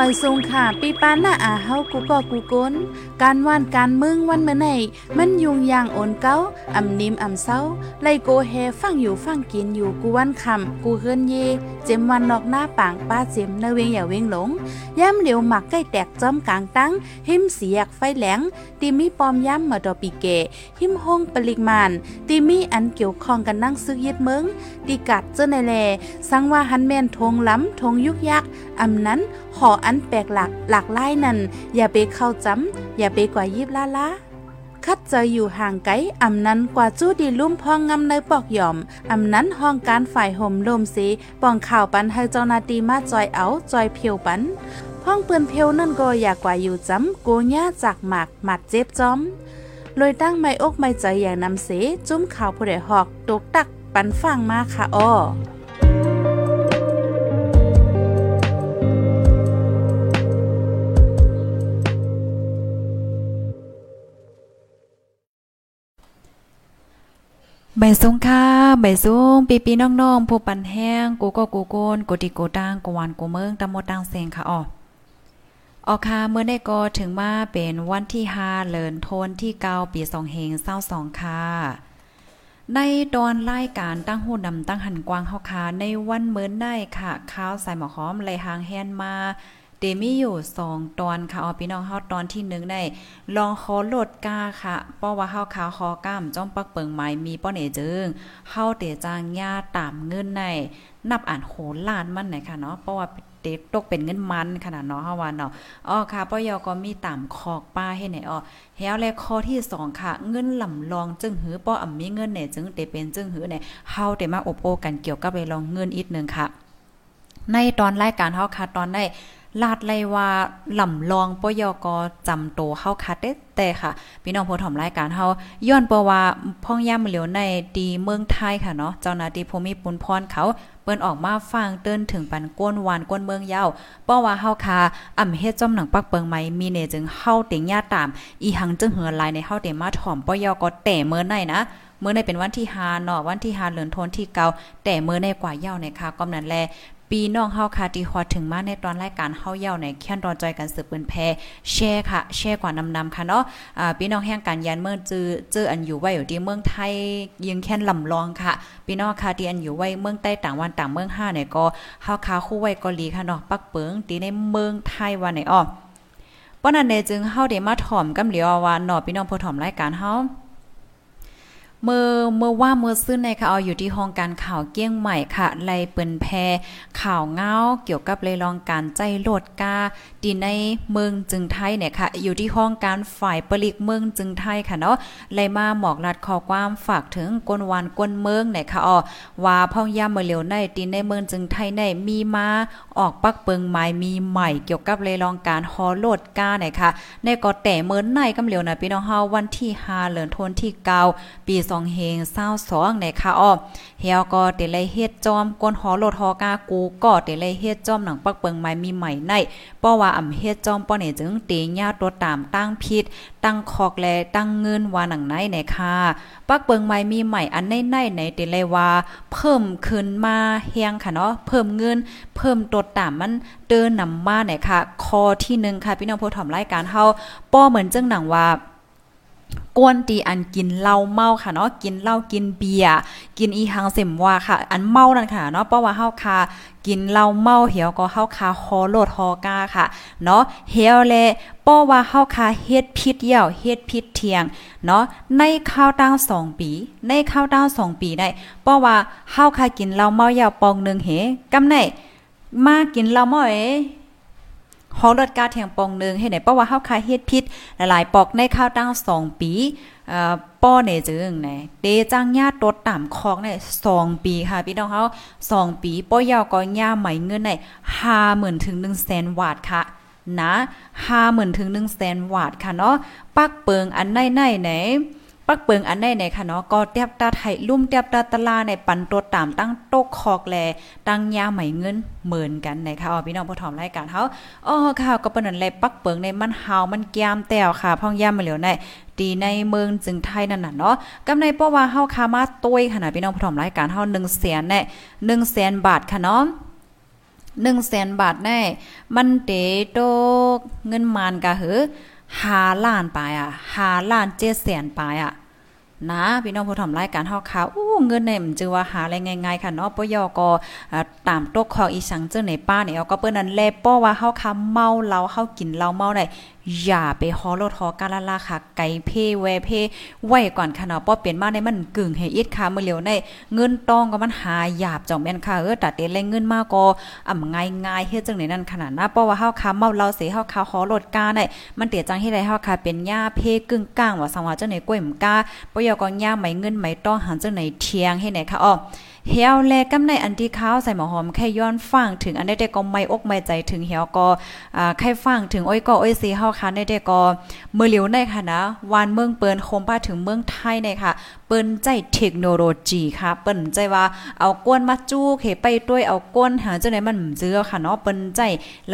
ไม่ทรงค่ะปีปานหน้าอาเฮากูก็กูก้นการว่านการมึงวันเมื่อไหนมันยุงยางโอนเก้าอำนิมอำเศร้าไลโกเฮฟังอยู่ฟังกินอยู่กูวันคำกูเฮิรนเย เจมวันนอกหน้าปางป้าเจมเนเวงอย่าเวงหลงย่ำเหลียวหมักใกล้แตกจอมกลางตั้ง หิมเสียกไฟแหลงตีมีปอมย่ำมาดอปีเก หิมห้องปริมานตีมีอันเกี่ยวข้องกันนั่งซึกยึดเมืองตีกัดเจ้าในแลสังว่าฮันแม่นทงล้ำทงยุกยักอำนั้น หออันแปลกหลักหลากไล่นั่นอย่าไปเข้าจำอย่าไปกว่ายิบล้าล้าคัดเจออยู่ห่างไกลอำนั้นกว่าจู้ดีลุ่มพองงำในปอกหย่อมอำนั้นห้องการฝ่ายห่มลมสีป้องข่าวปันให้เจ้านาตีมาจอยเอาจอยเพียวปันห้องเปืนเพียวนั่นก็อยากกว่าอยู่จำโกญ่าจากหมากหมัดเจ็บจอมเลยตั้งไม่อกไม่ใจอย่างนำเสจุ้มข่าวผู้ใดหอกตกตักปันฟังมาค่ะอ้อ ใบสูงค่ะใบสูงปีปีน้องๆผู้ปันแห้งกูก็กูโกนกูติกูตังกูวานกูเมืองตะมดตังเซงค่ะอ๋อออค่ะเมื่อได้ก็ถึงมาเป็นวันที่5เลินโทนที่9ปี2เฮง22ค่ะในตอนรายการตั้งหูนำตั้งหันกวางเฮาค่ะในวันเมื่อได้ค่ะข้าวใส่หมอหอมไหลหางแฮนมา เตมีอยู่สองตอนค่ะเอาพี่น้องเฮาตอนที่หนึ่งได้ ลองขอโหลดกาค่ะ เพราะว่าเฮาขาคอก้ามจ้อมปักเปิงไม้มีป้อเนจึงเฮาเตจางญาตามเงินใน นับอ่านโหล้านมันไหนค่ะเนาะเพราะว่าเต็ตกเป็นเงินมันขนาดเนาะเฮาว่าเนาะอ๋อค่ะปยก็มีตามคอกป้าให้ไหนอ๋อแฮวและข้อที่2ค่ะ เงินลำลองจึงหือป้ออ่ำมีเงินเนี่ยจึงเตเป็นจึงหือเนี่ยเฮาเตมาอบโอกันเกี่ยวกับไปลองเงินอีกนึงค่ะ ในตอนรายการเฮาค่ะตอนได้ลาดไลว่าหล่ำลองปยกจำโตเฮาคัดเด้แต่ค่ะ พี่น้องผู้ถมรายการเฮาย้อนปว่าพ่องย่ำเหลียวในดีเมืองไทยค่ะเนาะเจ้าหน้าที่ภูมิปุนพรเขาเปิ้นออกมาฟังเตือนถึงปันก้นวานก้นเมืองยาวเพราะว่าเฮาคาอ่ำเฮ็ดจอมหนังปักเปิงไหมมีเนจึงเฮาเต็งญาตาม อีหังจึงเหือลายในเฮาเต็มาถ่อมปยกแต่เมื่อไหนนะเมื่อในเป็นวันที่5เนาะวันที่5เดือนธันวาคมที่เก่าแต่เมื่อในกว่าเย้าในค่ะกำนั้นแล ปีน้องเฮาค่ะที่ฮอดถึงมาในตอนรายการเฮาเย่าในแค่นรอจอยกันสืบเปืนแพแชร์ค่ะ แชร์กว่านำนำค่ะเนาะอ่าพี่น้องแห่งการยันเมื่อจือเจออันอยู่ไว้อยู่ที่เมืองไทยยิงแค่นลำลองค่ะพี่น้องค่ะที่อันอยู่ไว้เมืองใต้ต่างวันต่างเมือง5เนี่ยก็เฮาคาคู่ไว้ก็ลีค่ะเนาะปักเปิงตีในเมืองไทยว่าไหนอ้อป้อนั้นเนจึงเฮาได้มาถ่อมกำเหลียวว่าเนาะพี่น้องผู้ถ่อมรายการเฮา เมื่อเมื่อว่าเมื่อซื้อในค่ะเอาอยู่ที่ห้องการข่าวเกี้ยงใหม่ค่ะไลเปินแพข่าวเงาเกี่ยวกับเลยลองการใจโลดกาดีในเมืองจึงไทยเนี่ยค่ะ อยู่ที่ห้องการฝ่ายปลิกเมืองจึงไทยค่ะเนาะไลมาหมอกลัดข้อความฝากถึงกวนวานกวนเมืองเนี่ยค่ะอ๋อว่าพ่องย่าเมื่อเหลียวในดีในเมืองจึงไทยในมีมาออกปักเปิงไม้มีใหม่ เกี่ยวกับเลยลองการฮอโลดกาเนี่ยค่ะในก็แต่เมื่อในกำเหลียวนะพี่น้องเฮาวันที่5เดือนธันวาคมที่9ปีสองเฮงเศร้าสองในค่ะอ้อเฮียก็เตเลยเฮ็ดจอมก้นหอโลดหอกากูก็เตเลยเฮ็ดจอมหนังปักเปิงไม้มีใหม่ในเพราะว่าอำเฮ็ดจอมป้อเนี่ยจึงเตญาตัวตามตั้งพิษตั้งคอกแลตั้งเงินว่าหนังไหนในค่ะปักเปิงไม้มีใหม่อันในในในเตเลยว่าเพิ่มขึ้นมาเฮียงค่ะเนาะเพิ่มเงิน เพิ่มตัวตามมันเดินนำมาเนี่ยค่ะ คอที่1ค่ะพี่น้องผู้ถอมรายการเฮาป้อเหมือนจังหนังว่า กวนตีอันกินเหล้าเมาค่ะเนาะกินเหล้ากินเบียร์กินอีหังเสมว่าค่ะ อันเมานั่นค่ะเนาะเพราะว่าเฮาคากินเหล้าเมาเหี่ยวก็เฮาคาฮอโลดฮอกาค่ะเนาะเหี่ยวแลเพราะว่าเฮาคาเฮ็ดผิดเหี่ยวเฮ็ดผิดเทียงเนาะในข้าวตั้ง2ปี ในข้าวตั้ง2ปีได้เพราะว่าเฮาคากินเหล้าเมาเหี่ยวปองนึงเหกำไหนมากินเหล้าเมาเอ ฮอลดกาแทงปองหนึ่งให้ไหนเพราะว่าเฮาคายเฮ็ดพิษหลายๆปอกในข้าวตั้ง2ปีอ่อป้อเนจึงไหนเตจังญาตดต่ำคองเนี่ย2ปีค่ะพี่น้องเฮา2ปีป้อยาวก็ย่าใหม่เงินใน50,000ถึง100,000วาทค่ะนะ50,000ถึง100,000วาทค่ะเนาะปักเปิงอันในๆไหน ปักเปิงอันใดในค่ะเนาะก็เตียบตาไทยลุ่มเตียบตาตลาในปันตัวตามตั้งโต๊ะคอกแลตั้งยาใหม่เงินเหมือนกันในะคะอ๋อพี่น้องผู้ถอมรายการเฮาอ๋อค่ะก็เปิ้นนั่นแหละปักเปิงในมันเฮามันแก้มแต้วค่ะพ่องยามมาเหลียวในตีในเมืองจึงไทยนั่นน่ะเนาะกำในเพราะว่าเฮาคามาต้วยขนาดพี่น้องผู้ถอมรายการเฮา1แสนแน่1แสนบาทค่ะเนาะหนึ่งแสนบาทแน่มันเตโตเงินมานกะเหอ หาล้านไปอะหาล้านเจ็ดแสนไปอะนะพี่น้องผู้ทำรายการเฮาข่าวอู้เงินเนี่ยมันจือว่าหาอะไรง่ายๆค่ะเนาะปยอก็ตามตกของอีสังเจ้าในป้าเนี่ยก็เปิ้นนั้นแลป้อว่าเฮาค่ะเมาเหล้าเฮากินเหล้าเมาได้ อย่าไปฮอรถฮอกาลาลาค่ะ ไก่เพ่แวเพ่ไว้ก่อนค่ะเนาะป้อเปลี่ยนมาในมันกึ่งให้อิดค่ะมื้อเหลียวในเงินตองก็มันหาหยาบจ่องแม่นค่ะเออตัดเตแรงเงินมากก็อ่ำง่ายๆเฮ็ดจังได๋นั่นขนาดนะเพราะว่าเฮาค่ะเมาเหล้าเสียเฮาค่ะฮอรถกาได้มันเตียจังเฮ็ดให้เฮาค่ะเป็นหญ้าเพ่กึ่งกลางว่าสังว่าจังไหนก้วยมกาปยอก็หญ้าไหมเงินไหมต้องหันจังไหนเทียงให้ไหนค่ะอ้อ เหี่ยวแลกำในอันที่ข้าวใส่หมอหอมแค่ย้อนฟังถึงอันได้แต่ก็ไม่อกไม่ใจถึงเหี่ยวก็อ่าแค่ฟังถึงอ้อยก็อ้อยสีเฮาค่ะได้แต่ก็มือเหลียวในค่ะนะวานเมืองเปิ้นโคมป้าถึงเมืองไทยในค่ะเปิ้นใจเทคโนโลยีค่ะ เปิ้นใจว่าเอาก้นมาจู้เขไปด้วยเอาก้นหาจังได๋มันเจือค่ะเนาะเปิ้นใจ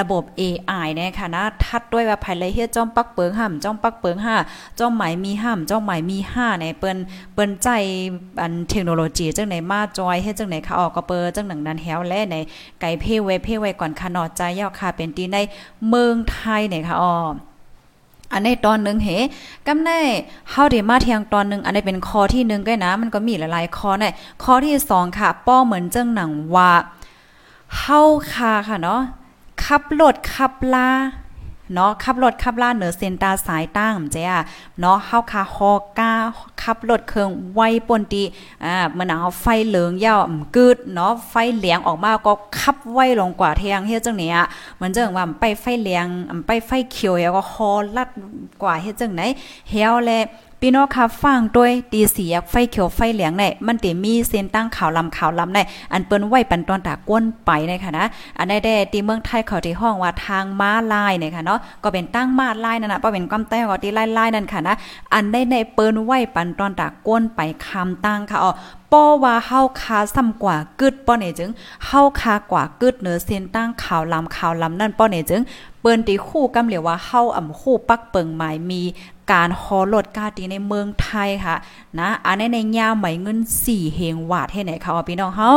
ระบบ AI เนี่ยค่ะนะทัดด้วยว่าภายเลยเฮ็ดจ้อมปักเปิงห่ำจ้อมปักเปิงห้าจ้อมหมายมีห่ำจ้อมหมายมี5ในเปิ้นเปิ้นใจอันเทคโนโลยีจังได๋มาจอยเฮ็ดจังไหนค่ะออกก็เปิดจังหนังนั้นแฮวแลในไก่เพไว้เพ่ไว้ก่อนค่ะนอใจยาวค่ะเป็นตีในเมืองไทยเนี่ยค่ะอ๋อ อันนี้ตอนหนึ่งเหกำในเฮาได้มาเทียงตอนหนึ่งอันนี้เป็นคอที่หนึ่งก็นะ มันก็มีหลายๆคอในคอที่สองค่ะ ป้อเหมือนเจ้งหนังว่าเฮาคาค่ะเนาะขับรถขับลา เนาะขับรถขับล่าเหนือเส้นตาสายตั้งเจ้าเนาะเฮาคาฮอก้าขับรถเครื่องไวปนตีอ่ามันเอาไฟเหลืองยาวกึดเนาะไฟเหลียงออกมาก็ขับไวลงกว่าเทียงเฮ็ดจังเนี้ยมันจังว่าไปไฟเหลียงไปไฟเขียวแล้วก็ฮอลัดกว่าเฮ็ดจังไหนเฮวแล พี่น้องค่ะฟังด้วยตีสียกไฟเขียวไฟเหลืองในมันเตมีเส้นตั้งขาวลำขาวลำในอันเปิ้นไว้ปันตอนตาก้นไปในค่ะนะอันได้แด่ตีเมืองไทยเขาที่ห้องว่าทางม้าลายเนี่ยค่ะเนาะก็เป็นตั้งม้าลายนั่นน่ะบ่เป็นก้ามแต้ก็ที่ลายๆนั่นค่ะนะอันได้ในเปิ้นไว้ปันตอนตาก้นไปคำตั้งค่ะอ๋อ ป้อว่าเฮาคาซ้ำกว่ากึดป้อเนี่จึงเฮาคากว่ากึดเนือเส้นตั้งขาวลำขาวลำนั่นป้อเนี่จึงเปิ้นตีคู่กำเหลียวว่าเฮาอ่ำคู่ปักเปิงหมายมีการฮอลดกาตีในเมืองไทยค่ะนะอันนี้ในยาใหมเงิน4เฮงวาดให้ไหนค่ะพี่น้องเฮา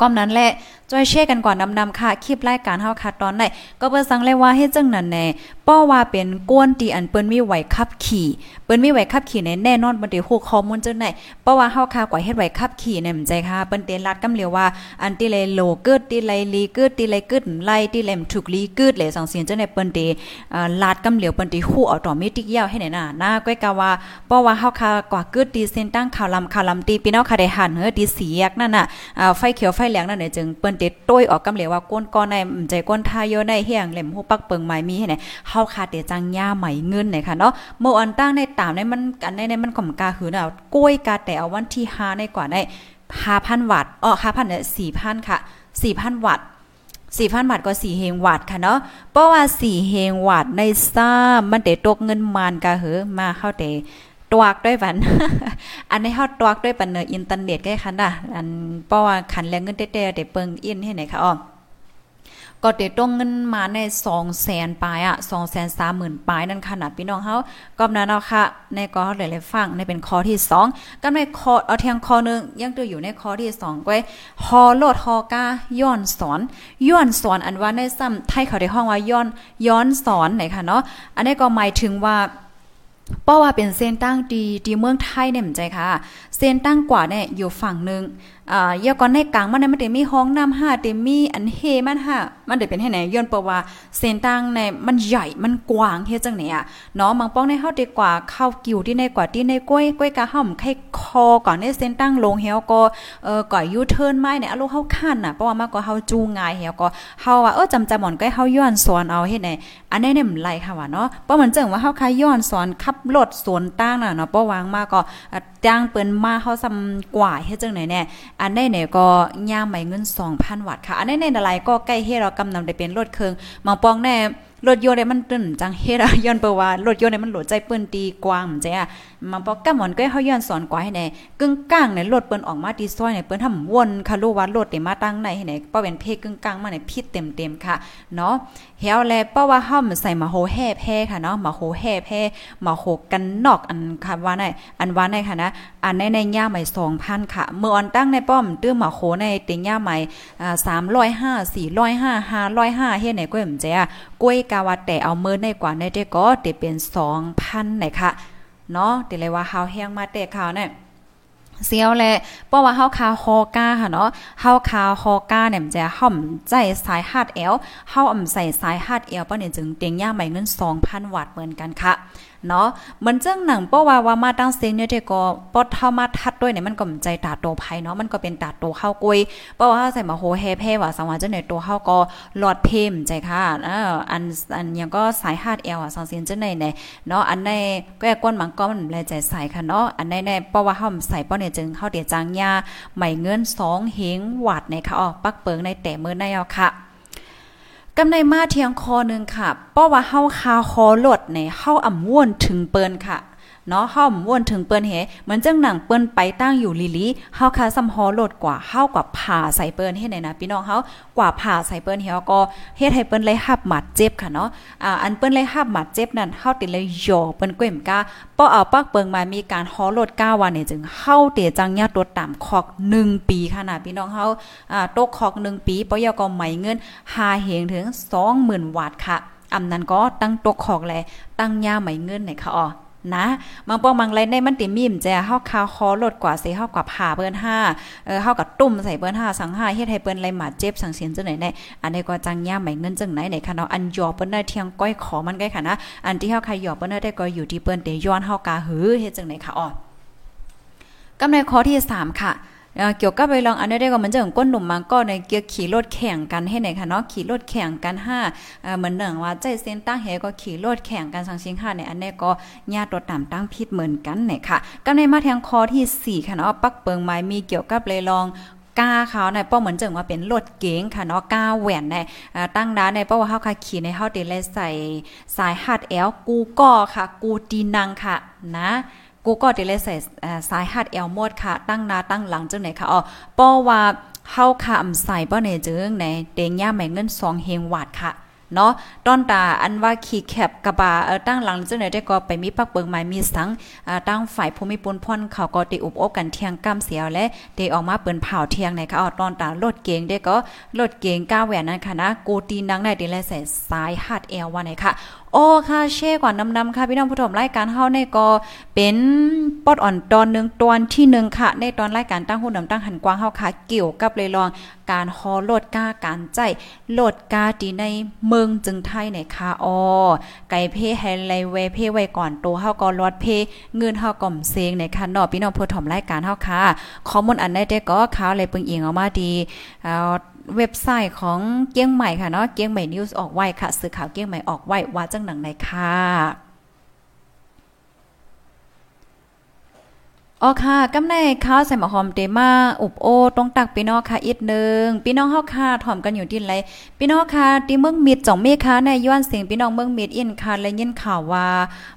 ก้อมนั้นแหละจอยเช่กันก่อนนำๆค่ะคลิปรายการเฮาค่ะตอนไหนก็เปิ้นสั่งเลยว่าเฮ็ดจังนั้นแน่ป้อว่าเป็นก้นตีอันเปิ้นมีไหวขับขี่เปิ้นมีไหวขับขี่ในแน่นอนบ่ได้ฮู้ข้อมูลจังไหนป้อว่าเฮาค่ะกว่าเฮ็ดไหวขับขี่เนี่ยมใจค่ะเปิ้นเตลัดกำเลียวว่าอันติเลยโลเกิดติไลลีเกิดติไลเกิดไลติเลมถูกลีเกิดเลยสังเสียงจังไหนเปิ้นเตอ่าลาดกำเลียวเปิ้นติฮู้ออโตเมติกยาวให้ไหนน่ะนะก้อยกะว่าป้อว่าเฮาค่ะกว่าเกิดตีเส้นตั้งข่าวลำข่าวลำตีพี่น้องค่ะได้หันเฮ้อตีสียกนั่นน่ะอ่าไฟเขียวไฟเหลงนั่นเนี่ยจึงเปิ้นเตต้ยออกกำเหลวว่าก้นก้อนในใจก้นทายโยในเฮียงเหล่มหูปักเปิงไม้มีให้ไหนเฮาคาเตจังย่าไหมเงินไหนค่ะเนาะเมื่ออันตั้งในตามในมันอันในในมันข่มกาหือน่ะกล้วยกาแต่เอาวันที่5ในกว่าได้5,000วัตต์อ๋อ5,000เนี่ย4,000ค่ะ4,000วัตต์4,000บาทก็4เฮงวัตต์ค่ะเนาะ เพราะว่า4เฮงวัตต์ในซ่ามันได้ตกเงินมานกะเหอมาเข้าเต ตวกด้วยวัน อันนี้เฮาตวกด้วยปันเนออินเทอร์เน็ตกล้คันน่ะอันเพราะว่าคันแรงเงินเต้ๆได้เปิงอินให้ไหนคะอ้อก็เดต้องเงินมาใน2แสนปลายอะ2แสน3 0,000ปลายนั่นขนาดพี่น้องเฮาก็นั้นเอาค่ะ ในก็หลายฟังในเป็นข้อที่2ก็ในข้อเอาเทียงข้อนึงยังตัวอยู่ในข้อที่2ก้อยฮอโลดฮอกาย้อนสอนย้อนสอนอันว่าในซ้ำไทยเขาได้ห้องว่าย้อนย้อนสอนไหนค่ะเนาะอันนี้ก็หมายถึงว่า ป้าว่าเป็นเส้นตั้งดีดีเมืองไทยเนี่ยเหมือนใจค่ะ เส้นตั้งกว่าเนี่ยอยู่ฝั่งหนึ่ง อ่าเยาก่อนในกลางมันมันได้มีห้องน้ำห้าได้มีอันเฮมันห้ามันได้เป็นให้ไหนย้อนเปว่า เส้นตั้งในมันใหญ่มันกว้างเฮ็ดจังไหนอะเนาะบางป้องในเฮาดีกว่าเข้ากิ่วที่ในกว่าที่ในกล้วยกล้วยกะห่อมไข่คอก่อนในเส้นตั้งลงเฮาก็เอ่อก่อยูเทิร์นไม้เนี่ยอารมณ์เฮาคันน่ะเพราะว่ามาก็เฮาจูงายเฮาก็เฮาว่าเออจำจำหมอนก็เฮาย้อนสอนเอาเฮ็ดไหนอันนี้เนี่ยมันไหลค่ะว่าเนาะเพราะมันจังว่าเฮาคายย้อนสอนขับรถสวนตั้งน่ะเนาะเพราะวางมาก็จ้างเปิ้นมาเฮาซำกว่าเฮ็ดจังไหนแน่อันได้เนี่ยก็ย่างใหม่เงิน 2,000 วัตต์ค่ะ อันนี้ในอะไรก็ใกล้เฮ็ดเรากำนำได้เป็นรถเครื่องมาปองแน่รถยนต์เนี่ยมันตึ้นจังเฮ็ดย้อนเปว่ารถยนต์เนี่ยมันโหลดใจเปิ้นตีกว้างมันใจอะมันบอกกำหมอนก็เฮาย้อนสอนกว่าให้แน่กึ่งกลางเนี่ยรถเปิ้นออกมาตีซอยเนี่ยเปิ้นทำวนค่ะรู้ว่ารถนี่มาตั้งไหนให้ไหนป้าเป็นเพกึ่งกลางมาเนี่ยผิดเต็มๆค่ะเนาะ เฮาแลเพราะว่าเฮาใส่มาโหแห่แพ้ค่ะเนาะมาโหแห่แพ้มาโหกันนอกอันค่ะว่าในอันว่าในค่ะนะอันในในย่าใหม่2,000ค่ะ เมื่ออันตั้งในป้อมตื้อมาโหในติงย่าใหม่อ่า305 405 505เฮ็ดไหนก็มเจ้กล้วยกาวาแต่เอามือในกว่าในเด้ก็เตเป็น2,000ไหนค่ะเนาะเดี๋ยวเลยว่าเฮาแห้งมาแต่ข่าวเนี่ย เสียวแหละเพราะว่าเฮาคาฮอกาค่ะเนาะเฮาคาฮอกาเนี่ยมันจะห่อมใจสายฮาดแอลเฮาอ่ำใส่สายฮาดแอลป้อเนี่ยจึงเตียงย่าใหม่เงิน2,000วัตต์เหมือนกันค่ะ เนาะมันเจ้งหนังเพราะว่าว่ามาตั้งเสียงเนี่ยได้ก็ปอดเท่ามาทัดด้วยเนี่ยมันก็มใจตาโตภัยเนาะมันก็เป็นตาโตเข้ากุยเพราะว่าใส่มาโหแฮแพ่ว่าสังวาจังไหนตัวเฮาก็หลอดเพมใจค่ะเอออันอันยังก็สายฮาดแอลอะสังเสียงจังไหนเนี่ยเนาะอันในก็แก้นมังก็มันแลใจใส่ค่ะเนาะอันในในเพราะว่าเฮาใส่ป้อเนี่ยจึงเฮาเดียจางยาใหม่เงิน2เฮงวัดในค่ะอ๋อปักเปิงในแต่มื้อในเอาค่ะ กำในมาเทียงคอนึงค่ะ เพราะว่าเฮาคาคอลดในเฮาอ่ำว่วนถึงเปิ้นค่ะ เนาะเฮาม่วนถึงเปิ้นเฮเหมือนจังหนังเปิ้นไปตั้งอยู่ลีลีเฮาคาซำฮอโลดกว่าเฮากว่าผ่าใส่เปิ้นเฮ็ดไหนนะพี่น้องเฮากว่าผ่าใส่เปิ้นเฮาก็เฮ็ดให้เปิ้นเลยหับหมัดเจ็บค่ะเนาะอ่าอันเปิ้นเลยหับหมัดเจ็บนั่นเฮาติเลยยอเปิ้นก้มกาป้อเอาปักเปิงมามีการฮอโลด9วันนี่จึงเฮาเตจังญาตัวตามคอก1ปีค่ะนะพี่น้องเฮาอ่าตกคอก1ปีปอยก็ไหมเงิน5เหงถึง20,000วัตค่ะอำนั้นก็ตั้งตกคอกแลตั้งยาไหมเงินไหนค่ะอ๋อ นะบางปองบางไรในมันติมีมแจเฮาคาคอลดกว่าสิเฮากว่าผ่าเปิ้น5เออเฮากับตุ่มใส่เปิ้น5สัง5เฮ็ดให้เปิ้นไรหมาเจ็บสังเสียนจังไหนได้อันนี้ก็จังย่าใหม่เงินจังไหนไหนค่ะเนาะอันยอเปิ้นได้เที่ยงก้อยขอมันใกล้ค่ะนะอันที่เฮาใครยอเปิ้นได้ก็อยู่ที่เปิ้นเตย้อนเฮากาหือเฮ็ดจังไหนค่ะอ๋อกำในข้อที่3ค่ะ เกี่ยวกับไปลองอันนี้ได้ก็มันจะก้นหนุ่มมังก็ในเกี่ยวขี่รถแข่งกันให้ไหนคะเนาะขี่รถแข่งกันห้าเหมือนหนึ่งว่าใจเส้นตั้งเฮก็ขี่รถแข่งกันสังชิงห้าในอันนี้ก็ญาติตัวต่ำตั้งพิษเหมือนกันเนี่ยค่ะก็ในมาแทงคอที่ 4 ค่ะเนาะปักเปิงไม้มีเกี่ยวกับเลยลองกาเขาในป้อเหมือนจังว่าเป็นรถเก๋งค่ะเนาะก้าแหวนในตั้งด้านในป้อว่าเฮาค่ะขี่ในเฮาเดเลใส่สายฮัดแอลกูก็ค่ะ กูตีนังค่ะนะ กูก็ด้เลยใส่สายฮัดเอลมดค่ะ ตั้งนาตั้งหลังจังไหนค่ะอ๋อป้อว่าเฮาค่ะอำใส่ป้อในจึงในเตงย่าแม่เงิน2เฮงวาดค่ะเนาะตอนตาอันว่าขี่แคบกระบะเออตั้งหลังจังไหนได้ก็ไปมีปักเบิงไม้มีสังอ่าตั้งฝ่ายภูมิปนพ่นเขาก็ติอุบอบกันเทียงก้ามเสียวและเตออกมาเปิ้นเผาเทียงในค่ะอ๋อตอนตารถเก๋งได้ก็รถเก๋งก้าแหวนนั่นค่ะนะกูตีนังได้ติแลใส่สายฮัดเอลว่าไหนค่ะโอ้ค่ะเช่กว่านำๆค่ะพี่น้องผู้ชมรายการเฮาในก็เป็นปอดอ่อนตอนหนึ่งตอนที่1ค่ะ ในตอนรายการตั้งหุ่นนำตั้งหันกว้างเฮาค่ะเกี่ยวกับเลยลองการฮอโลดก้าการใจโลดกาตีในเมืองจึงไทยในค่ะออไก่เพไฮไลเวเพไว้ก่อนโตเฮาก็ลดเพเงินเฮาก่อมเซงในค่ะนาะพี่น้องผู้ชมรายการเฮาค่ะข้อมูลอันใดได้ก็ข่าวอะไรเปิงเอียงออกมาดีเอ่อ เว็บไซต์ของเกียงใหม่ค่ะเนาะเกียงใหม่นิวส์ออกไว้ค่ะสื่อข่าวเกียงใหม่ออกไว้ว่าจังหนังไหนค่ะ อ๋อค่ะกำในข้าวใส่หมอหอมเตมาอุบโอตรงตักพี่น้องค่ะอีกนึงพี่น้องเฮาค่ะถ่อมกันอยู่ที่ไรพี่น้องค่ะที่เมืองมิดจ่องเมฆค่ะในย้อนเสียงพี่น้องเมืองมิดอินค่ะและยินข่าวว่า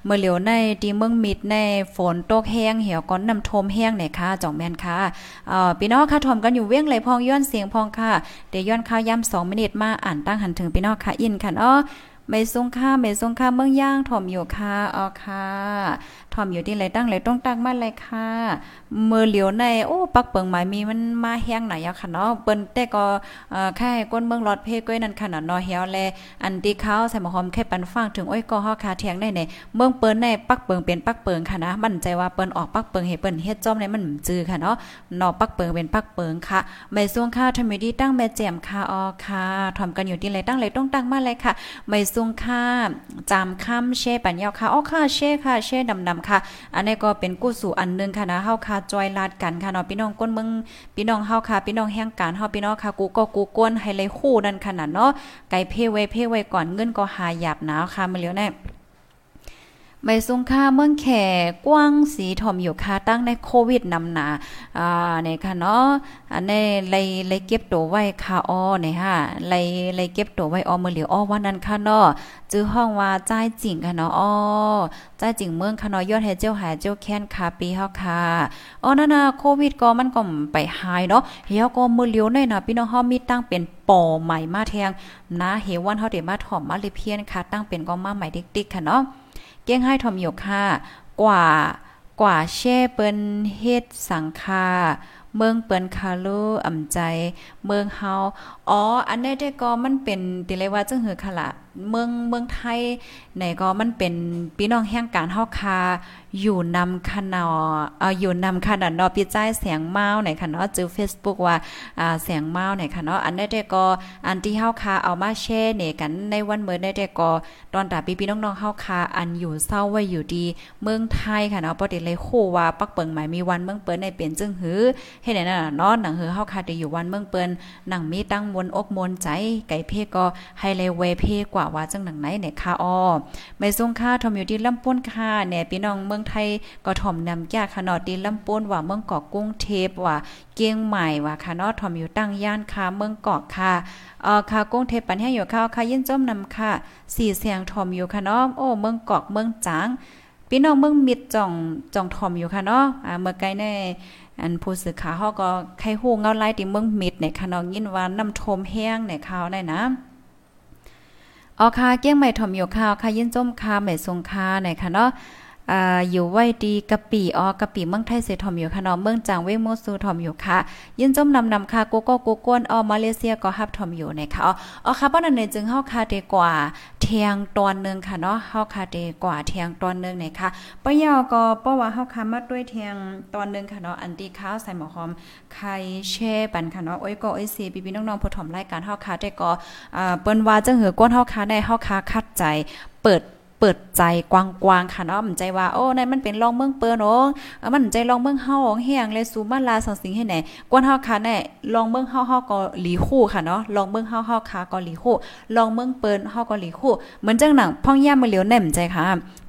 เมื่อเหลียวในที่เมืองมิดในฝนตกแห้งเหี่ยวก้อนน้ำท่วมแห้งเนี่ยค่ะจ่องแม่นค่ะเอ่อพี่น้องค่ะถ่อมกันอยู่เว้งไหลพองย้อนเสียงพองค่ะเดี๋ยวย้อนข่าวย้ำ2มินิทมาอ่านตั้งหันถึงพี่น้องค่ะอินค่ะอ๋อไม่ทรงค่าไม่ทรงค่าเมืองย่างถ่อมอยู่ค่ะอ๋อค่ะ ทอมอยู่ที่ไรตั้งไรต้องตั้งมาเลยค่ะเมื่อเหลียวในโอ้ปักเปิงหมายมีมันมาแห้งไหนอะค่ะเนาะเปิ้นแต่ก็แค่ก้นเมืองรอดเพก้อยนั่นค่ะเนาะเหี่ยวแลอันที่เขาใส่หมอหอมแค่ปันฟังถึงโอ้ยก็ฮอคาเทียงได้ในเมืองเปิ้นในปักเปิงเป็นปักเปิงค่ะนะมั่นใจว่าเปิ้นออกปักเปิงให้เปิ้นเฮ็ดจอมในมันจือค่ะเนาะนาะปักเปิงเป็นปักเปิงค่ะไม่ส่วงค่าทำไมดีตั้งแม่แจ่มค่ะออค่ะทำกันอยู่ที่ไรตั้งไรต้องตั้งมาเลยค่ะไม่ส่วงค่าจำค่ำเช่ปัญญาค่ะอ๋อค่ะเช่ค่ะเช่ดำๆค่ะ อันนี้ก็เป็นกู้สู่อันนึงค่ะนะเฮาคาจอยลาดกันค่ะเนาะพี่น้องก้นเมืองพี่น้องเฮาค่ะพี่น้องแห่งการเฮาพี่น้องค่ะกูก็กูก้นให้เลยคู่นั่นขนาดเนาะไก่เพไว้เพไว้ก่อนเงินก็หาหยาบหนาวค่ะมาเลียวแน่ ไม่สุงค่าเมืองแขกว้างสีถมอยู่ค่ะตั้งในโควิดนำหนาอ่าเนี่ยค่ะเนาะอันนี้เลยเลยเก็บตัวไว้ค่ะอ้อเนี่ยฮะเลยเลยเก็บตัวไว้อ้อมือเหลียวอ้อวันนั้นค่ะเนาะจื้อห้องว่าใจจริงค่ะเนาะอ้อใจจริงเมืองค่ะเนาะยอดให้เจ้าหายเจ้าแค้นค่ะปีเฮาค่ะอ้อนั่นน่ะโควิดก็มันก็ไปหายเนาะเฮียก็มือเหลียวในน่ะพี่น้องเฮามีตั้งเป็นปอใหม่มาแทงนะเฮวันเฮาได้มาถอมมาเลยเพียนค่ะ ตั้งเป็นก็มาใหม่ดิกๆค่ะเนาะ เก้งให้ทอมอยู่ค่ะ กว่ากว่าแช่เปิ้นเฮ็ดสังคาเมืองเปิ้นคาลูอ่ำใจเมืองเฮาอ๋อ อันนี้ได้ก็มันเป็นติเลยว่าจังหือค่ะล่ะเมืองเมืองไทยไหนก็มันเป็นพี่น้องแห่งการเฮาคาอยู่นำคณะเอ่ออยู่นำคณะเนาะพี่ใจแสงเมาไหนค่ะเนาะจือ Facebook ว่าอ่าแสงเมาไหนค่ะเนาะอันนี้ได้ก็อันที่เฮาคาเอามาแชร์เนี่ยกันในวันเมื่อได้ได้ก็ตอนตาพี่พี่น้องๆเฮาคาอันอยู่เศร้าไว้อยู่ดีเมืองไทยค่ะเนาะบ่ได้เลยคู่ว่าปักเปิงหมายมีวันเมืองเปิ้นได้เป็นจึงหือเฮ็ดได้นั่นน่ะเนาะหนังหือเฮาคาได้อยู่วันเมืองเปิ้นหนังมีตั้งมนอกมนใจ ไก่เพก็ให้เลยเวเพกว่าว่าจังหนังไหนเนี่ยค่ะอ้อไม่ส่งค่าทอมอยู่ที่ลำป้นค่ะเนี่ยพี่น้องเมืองไทยก็ถ่อมนำยากค่ะนาะที่ลำป้นว่าเมืองเกาะกุ้งเทพว่าเกียงใหม่ว่าค่ะเนาะถ่อมอยู่ตั้งย่านค่ะเมืองเกาะค่ะเอ่อค่ะกุ้งเทพปันให้อยู่ค่ะค่ะยินจมนำค่ะสี่เสียงถ่อมอยู่ค่ะเนาะโอ้เมืองเกาะเมืองจางพี่น้องเมืองมิดจ่องจ่องถ่อมอยู่ค่ะเนาะอ่าเมื่อไกลใน อันผู้สื่อข่าวเฮาก็ไข้ฮู้เงาไล่ที่เมืองมิดเนี่ยค่ะนองยินว่าน้ำทมแห้งในข่าวได้นะอ๋อค่ะเกี้ยงใหม่ถมอยู่ข่าวค่ะยินจมค่ะใหม่ทรงค่ะในค่ะเนาะ อ่าอยู่ไว้ดีกะปีอ๋อกะปีเมืองไทยเสถอมอยู่ค่ะเนาะเมืองจางเวงโมซูถอมอยู่ค่ะ ยินจมนำนำค่ะโกโก้โกกวนออมาเลเซียก็ฮับถอมอยู่นะคะอ๋ออค่ะป้อนั้นจึงเฮาคาเดกว่าเทียงตอนนึงค่ะเนาะเฮาคาเดกว่าเทียงตอนนึงนะคะปะยอก็เพราว่าเฮาคามาด้วยเทียงตอนนึงค่ะเนาะอันที่ข้าวใส่หมอหอมไข่แช่ปันค่ะเนาะโอ้ยก็โอ้ยสิพี่ๆน้องๆผู้ถอมรายการเฮาคาได้ก็อ่าเปิ้นว่าจังหือกวนเฮาคาได้เฮาคาคัดใจเปิด เปิดใจกว้างๆค่ะเนาะมันใจว่าโอ้นั่นมันเป็นรองเมืองเปิ้นเนาะมันใจรองเมืองเฮาของแฮงเลยสู่มาลาสังสิงให้ไหนกวนเฮาค่ะแน่รองเมืองเฮาเฮาก็หลีคู่ค่ะเนาะรองเมืองเฮาเฮาค่ะก็หลีคู่รองเมืองเปิ้นเฮาก็หลีคู่เหมือนจังหนังพ่องย่ามาเหลียวแน่มใจค่ะ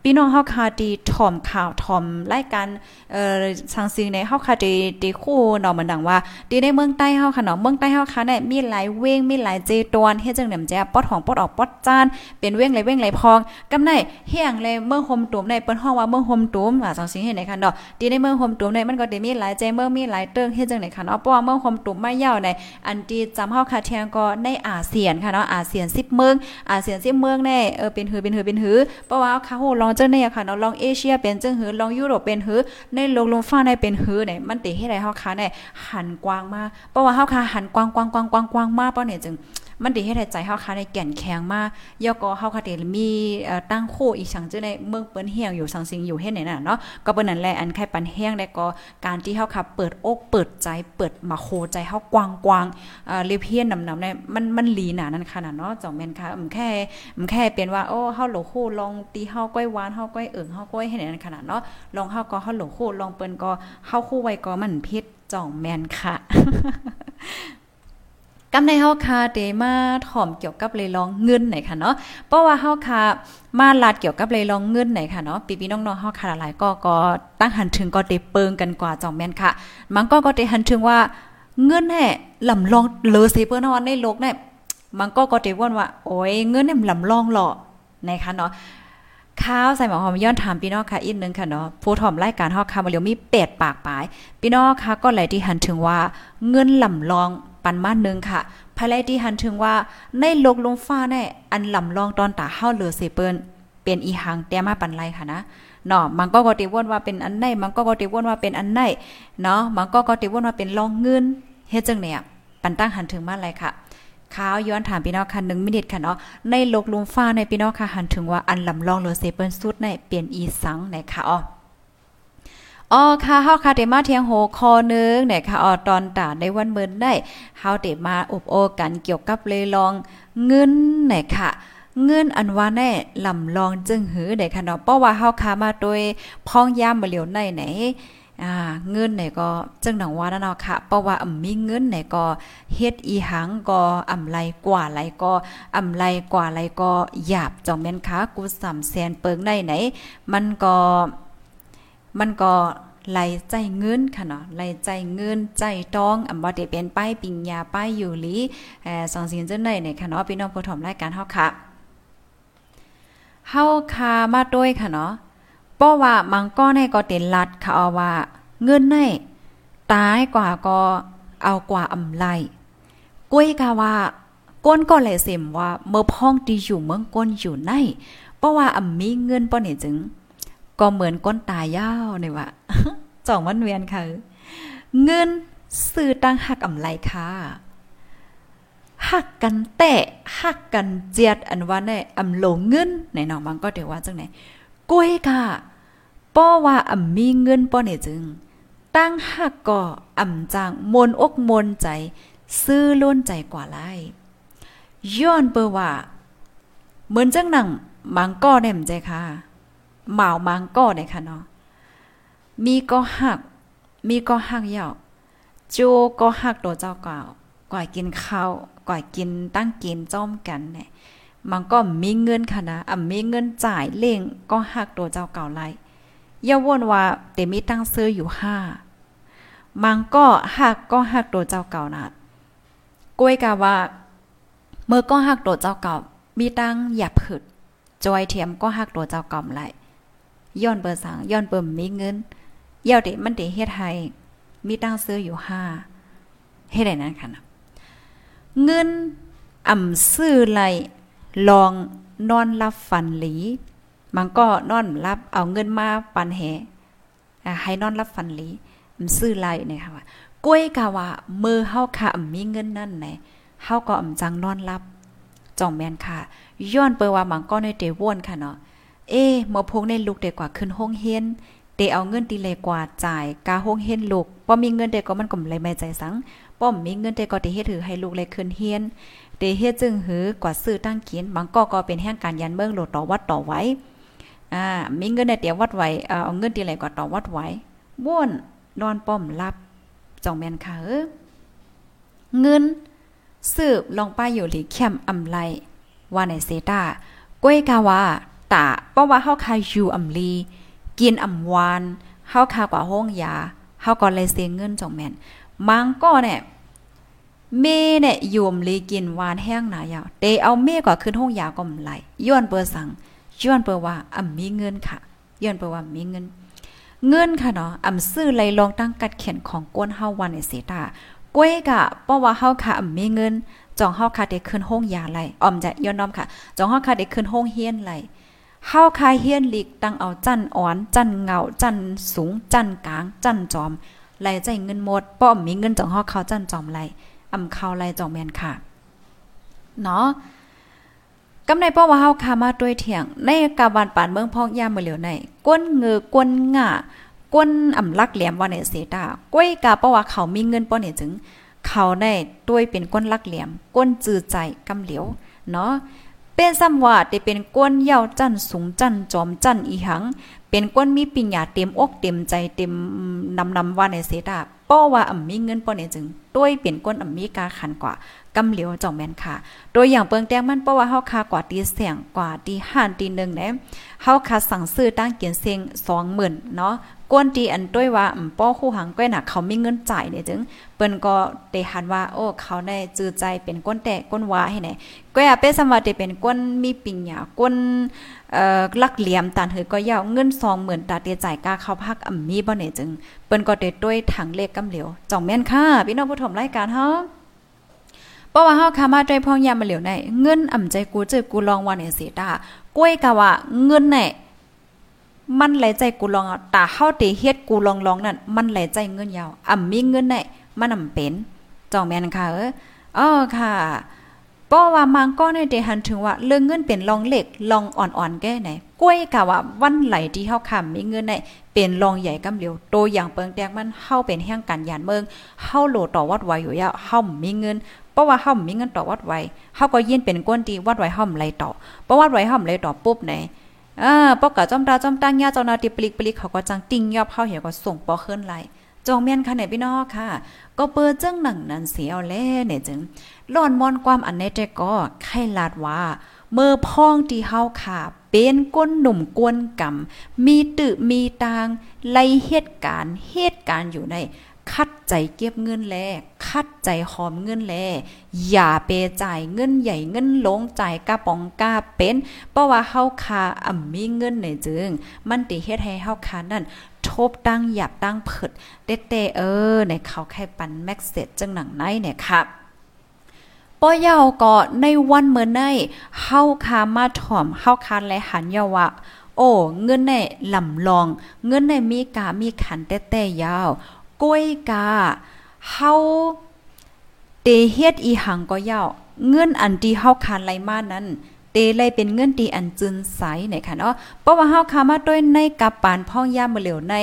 พี่น้องเฮาคาดีถ่อมข่าวถ่อมรายการเอ่อสังสิงในเฮาคาดีดีคู่เนาะเหมือนดังว่าดีในเมืองใต้เฮาค่ะเนาะเมืองใต้เฮาค่ะเนี่ยมีหลายเว้งมีหลายเจตวนเฮ็ดจังแหนมแจปอดหองปอดออกปอดจานเป็นเว้งเลยเว้งเลยพองกำไนเฮียงเลยเมืองโฮมตุมในเปิ้นฮ้องว่าเมืองโฮมตุมว่าสังสิงเฮ็ดไหนค่ะเนาะดีในเมืองโฮมตุมในมันก็ได้มีหลายเจเมืองมีหลายเติ้งเฮ็ดจังไหนค่ะเนาะเพราะว่าเมืองโฮมตุมมายาวในอันที่จำเฮาคาเทียงก็ในอาเซียนค่ะเนาะอาเซียน10เมืองอาเซียน10เมืองแน่เออเป็นหือเป็นหือเป็นหือเพราะว่าเขาโหลอเจ้าเนี่ยค่ะเนาะลองเอเชียเป็นจังหือลองยุโรปเป็นหือในโลกลงฟ้าในเป็นหือเนี่ยมันติเฮ็ดให้เฮาคาเนี่ยหันกว้างมากเพราะว่าเฮาคาหันกว้างกว้างกว้างกว้างมากเพราะเนี่ยจึง มันดีให้ใจเฮาคาในแก่นแข็งมากยอก็เฮาคาเดมีตั้งคู่อีกสังจื้อในเมืองเปิ้นเฮียงอยู่สังสิงอยู่เฮ็ดไหนน่ะเนาะก็เปิ้นนั่นแหละอันไข่ปันแห้งได้ก็การที่เฮาคับเปิดอกเปิดใจเปิดมาโคใจเฮากว้างๆอ่าเรียเพียนนำๆเนี่ยมันมันลีหนานั่นขนาดเนาะจ่องแม่นค่ะอืมแค่อืมแค่เป็นว่าโอ้เฮาโหลคู่ลองตีเฮาก้อยหวานเฮาก้อยเอิงเฮาก้อยให้นั่นขนาดเนาะลองเฮาก็เฮาโหลคู่ลองเปิ้นก็เฮาคู่ไว้ก็มันพิษจ่องแม่นค่ะ กำในเฮาคาเดมาถ่อมเกี่ยวกับเลยลองเงินไหนค่ะเนาะเพราะว่าเฮาคามาลาดเกี่ยวกับเลยลองเงินไหนค่ะเนาะปีๆน้องๆเฮาคาหลายก็ก็ตั้งหันถึงก็ได้เปิงกันกว่าจองแม่นค่ะ มันก็ก็ได้หันถึงว่าเงินแห่ลำลองเลอสิเปิ้นเนาในโลกเนี่ยมันก็ก็ได้ว่นว่าโอ้ยเงินเนี่ยลำลองหรอนะคะเนาะข้าวใส่หมอหอมย้อนถามพี่น้องค่ะอีกนึงค่ะเนาะผู้ถ่อมรายการเฮาค่ะมาเลียวมีเป็ดปากปลาย พี่น้องค่ะก็เลยที่หันถึงว่าเงินลำลอง ปันมาหนึ่งค่ะภายไลที่หันถึงว่าในโลกลงฟ้าแน่อันลำลองตอนตาเฮาเหลือเซเปิ้นเป็นอีหังแต่มาปันไรค่ะนะเนาะมันก็ก็ติวนว่าเป็นอันไหนมันก็ก็ติวนว่าเป็นอันไหนเนาะมันก็ก็ติวนว่าเป็นลองเงินเฮ็ดจังเนี่ยปันตั้งหันถึงมาอะไรค่ะข้าวย้อนถามพี่น้องค่ะ1มินิทค่ะเนาะในโลกลุมฟ้าในพี่น้องค่ะหันถึงว่าอันลำลองเหลือเซเปิ้นสุดในเปลี่ยนอีสังในค่ะอ๋อ อ๋อค่ะเฮาค่ะเดมาเทียงโหคอนึงเนี่ยค่ะอ๋อตอนตาในวันเมินได้เฮาเดมาอบโอกันเกี่ยวกับเลยลองเงินเนี่ยค่ะเงินอันว่าแน่ลำลองจึงหือได้ค่ะเนาะเพราะว่าเฮาคามาโดยพ้องย่ามบ่เหลียวในไหนอ่าเงินไหนก็จังหนังว่านั่นเนาะค่ะ เพราะว่าอ่ำมีเงินไหนก็เฮ็ดอีหังก็อ่ำไรกว่าไรก็อ่ำไรกว่าไรก็หยาบจองแม่นค้ากูสามแสนเปิงได้ไหน มันก็ มันก็ไหลใจเงินค่ะเนาะไหลใจเงินใจต้องอำบ่ได้เป็นป้ายปิงยาป้ายอยู่หลีเอ่อสองสิ่งจังได๋เนี่ยค่ะเนาะพี่น้องผู้ชมรายการเฮาค่ะเฮาคามาด้วยค่ะเนาะเพราะว่ามังก้อนให้ก็เต็นลัดค่ะเอาว่า เงินในตายกว่าก็เอากว่าอำไลก้วยกาว่าก้นก็เลยเสมว่าเมื่อพ้องที่อยู่เมืองก้นอยู่ในเพราะว่าอำมีเงินป้อนี่จึง ก็เหมือนก้นตายยาวนี่ว่าจ่องวันเวียนค่ะเงินซื้อตั้งหักอำไลค่ะหักกันแตะหักกันเจียดอันว่าในอำโลเงินในน้องบางก็เดี๋ยวว่าจังไหนกล้วยค่ะป้อว่าอำมีเงินป้อเนี่ยจึง ตั้งหักก็อำจางมนอกมนใจ ซื้อล้นใจกว่าไล่ย้อนเปว่า เหมือนจังหนังมังก็ได้มใจค่ะ หมามังก็ได้ค่ะเนาะมีก็หัก มีก็หักยวโจก็หักตัวเจ้าเก่าก่อยกินข้าวก่อยกินตั้งกินจ้อมกันเนี่ยมันก็มีเงินค่ะนะอ่ำมีเงินจ่ายเล่งก็หักตัวเจ้าเก่าไล่ย่าวนว่าเตมีตั้งซื้ออยู่ห้ามันก็หักก็หักตัวเจ้าเก่านะกล้วยกาว่า เมื่อก็หักตัวเจ้าเก่ามีตั้งหยับผึดจอยเทียมก็หักตัวเจ้าเก่าไล่ ย้อนเบอร์สังย้อนเปิ่มมีเงินเย่าเดมันเดเฮ็ดให้มีตั้งซื้ออยู่ห้าเฮ็ดได้นั้นค่ะนะเงินอ่ำซื้อไหลลองนอนรับฝันหลี มันก็นอนรับเอาเงินมาปันแหให้นอนรับฝันหลีมันซื้อไหลเนี่ยค่ะว่าก้วยกะว่ามือเฮาค่ะมีเงินนั่นไหนเฮาก็อ่ำจังนอนรับจ่องแม่นค่ะย้อนเปิว่ามันก็ในเตวนค่ะเนาะ เอ๊เมื่อพงในลูกเด็กกว่าขึ้นห้องเฮียนเตเอาเงินตีเลยกว่าจ่ายกาห้องเฮียนลูกพอมีเงินเด็กก็มันก็เลยไม่ใจสังป้อมมีเงินเตก็เตเฮ็ดถือให้ลูกเลยขึ้นเฮียนเตเฮ็ดจึงหือกว่าซื้อตั้งกินบางก็ก็เป็นแห่งการยันเบิ่งโหลดต่อวัดต่อไว้อ่ามีเงินในเตียวัดไว้เอาเงินตีไหลกว่าต่อวัดไว้บ้วนนอนป้อมรับจองแมนค่ะเออเงินสืบลองป้ายอยู่หลีเข้มอำไลว่าในเซตาก้วยกาว่า ตาเพราะว่าเฮาคายอยู่อำลี กินอำวานเฮาคากว่าห้องยาเฮาก็เลยเสียเงินจองแม่นมังก็เนี่ยเมเนี่ยยมลีกินหวานแห้งหนายาวเตเอาเมกว่าขึ้นห้องยาก็มไหลย้อนเปอร์สังย้อนเปอร์ว่าอ่ำมีเงินค่ะย้อนเปอร์ว่ามีเงิน เงินค่ะเนาะอ่ำซื้อไหลลองตั้งกัดเขียนของก้นเฮาวันในเสตาก้วยกะเพราะว่าเฮาค่ะอ่ำมีเงินจองเฮาค่ะได้ขึ้นห้องยาไหลออมจะย้อนน้อมค่ะจองเฮาค่ะได้ขึ้นห้องเฮียนไหล เฮาคายเฮียนหลีกตั้งเอาจันอ่อน จันเงา จันสูง จันกลาง จันจอมไหลใจเงินหมดป้อมมีเงินจองเฮาเขาจันจอมไหลอำเข้าไรจองแมนค่ะเนาะกำในป้อว่าเฮาคามาด้วยเถียง ในกาบานปานเมืองพอกยามมื้อเหลียวในก้นเงือกวนง่าก้นอำลักแหลมว่าในเสตาก้วยกาเพราว่าเขามีเงินป้อเนี่ยจึง เขาได้ด้วยเป็นก้นลักแหลมก้นจือใจกำเหลียวเนาะ เป็นซ้ำว่าได้เป็นก้นเย้าจันสูงจันจอมจันอีหัง เป็นก้นมีปิญญาเต็มอกเต็มใจเต็มนำนำว่าในเสตาป้อว่าอ่ำมีเงินป้อเนี่ยจึงด้วยเปลี่ยนก้นอ่ำมีกาขันกว่า กำเหลียวจ่องแม่นค่ะ โดยอย่างเปิงแต้งมันเพราะว่าเฮาคากว่าตีเสียงกว่าตีห้านตีหนึ่งเนี่ยเฮาคาสั่งซื้อตั้งเกียนเสียงสองหมื่นเนาะก้นตีอันด้วยว่าอืมป้อคู่หังก้อยน่ะเขาไมีเงินจ่ายเนี่ยจึง เปิ้นก็ได้หันว่าโอ้เขาได้จือใจเป็นก้นแตกก้นวาให้ไหนก้อยอะเป็นสมว่าได้เป็นก้นมีปิญญาก้นเอ่อลักเหลี่ยมตันเฮอก็ยาวเงิน20,000ตาเตียจ่ายกาเข้าพักอ่ำมีบ่เนี่ยจึง เปิ้นก็ได้ด้วยถังเลขกำเหลียวจ่องแม่นค่ะพี่น้องผู้ชมรายการเฮา เพราะว่าเฮาคามาใจพองยามมาเหลียวในเงินอ่ำใจกูเจอกูลองวันเสียตาก้วยกะว่าเงินเนี่ยมันไหลใจกูลองอะตาเฮาเตเฮ็ดกูลองลองนั่นมันไหลใจเงินยาวอ่ำมีเงินเนี่ยมันอ่ำเป็นจองแม่นค่ะเอออ๋อค่ะเพราะว่ามังก็ในเดหันถึงว่าเรื่องเงินเป็นลองเล็กลองอ่อนๆแก้ไหนกล้วยกะว่าวันไหลที่เฮาคำมีเงินในเป็นลองใหญ่กำเหลียวโตอย่างเปิงแตกมันเฮาเป็นแห่งการยานเมืองเฮาโหลต่อวัดไว้อยู่ยาวเฮามีเงิน เพราะว่าเฮามีเงินต่อวัดไว้เฮาก็ยินเป็นก้นดีวัดไว้เฮาไหลต่อเพราะวัดไว้เฮาไหลต่อปุ๊บไหนอ่าปอกกะจอมตาจอมตั้งยาเจ้านาติปลิกปลิกเขาก็จังติ้งยอบเข้าเหี่ยก็ส่งปอขึ้นไหลจองเมียนค่ะไหนพี่น้องค่ะ ก็เปิดจังหนังนั้นเสียวแลเนี่ยจึงล่อนมอนความอันในแต่ก็ไข่ลาดว่าเมื่อพ้องที่เฮาค่ะ เป็นก้นหนุ่มกวนกำมีตึมีตางไล่เหตุการณ์เหตุการณ์อยู่ใน คัดใจเก็บเงินแลคัดใจหอมเงินแลอย่าเปจ่ายเงินใหญ่เงินลงจ่ายกระป๋องกาเป็นเพราะว่าเฮาคาอ่ำมีเงินในจึง มันติเฮ็ดให้เฮาคานั่นทบตั้งหยับตั้งเผิดเตเตเออในเขาแค่ปันแม็กเซจจังหนังไหนเนี่ยค่ะป้อยาวก็ในวันเมื่อในเฮาคามาถ่อมเฮาคาและหันยาวะโอ้เงินในลำลอง เงินในมีกามีขันเต้เต้ยาว ก้วยกาเฮาเตเฮ็ดอีหังก็ยาวเงื่อนอันที่เฮาคานไลมานั้นเตเลยเป็นเงื่อนตีอันจึนใสเนี่ยค่ะเนาะเพราะว่าเฮาคามาด้วยในกับปานพ่องยามมื้อเหลวใน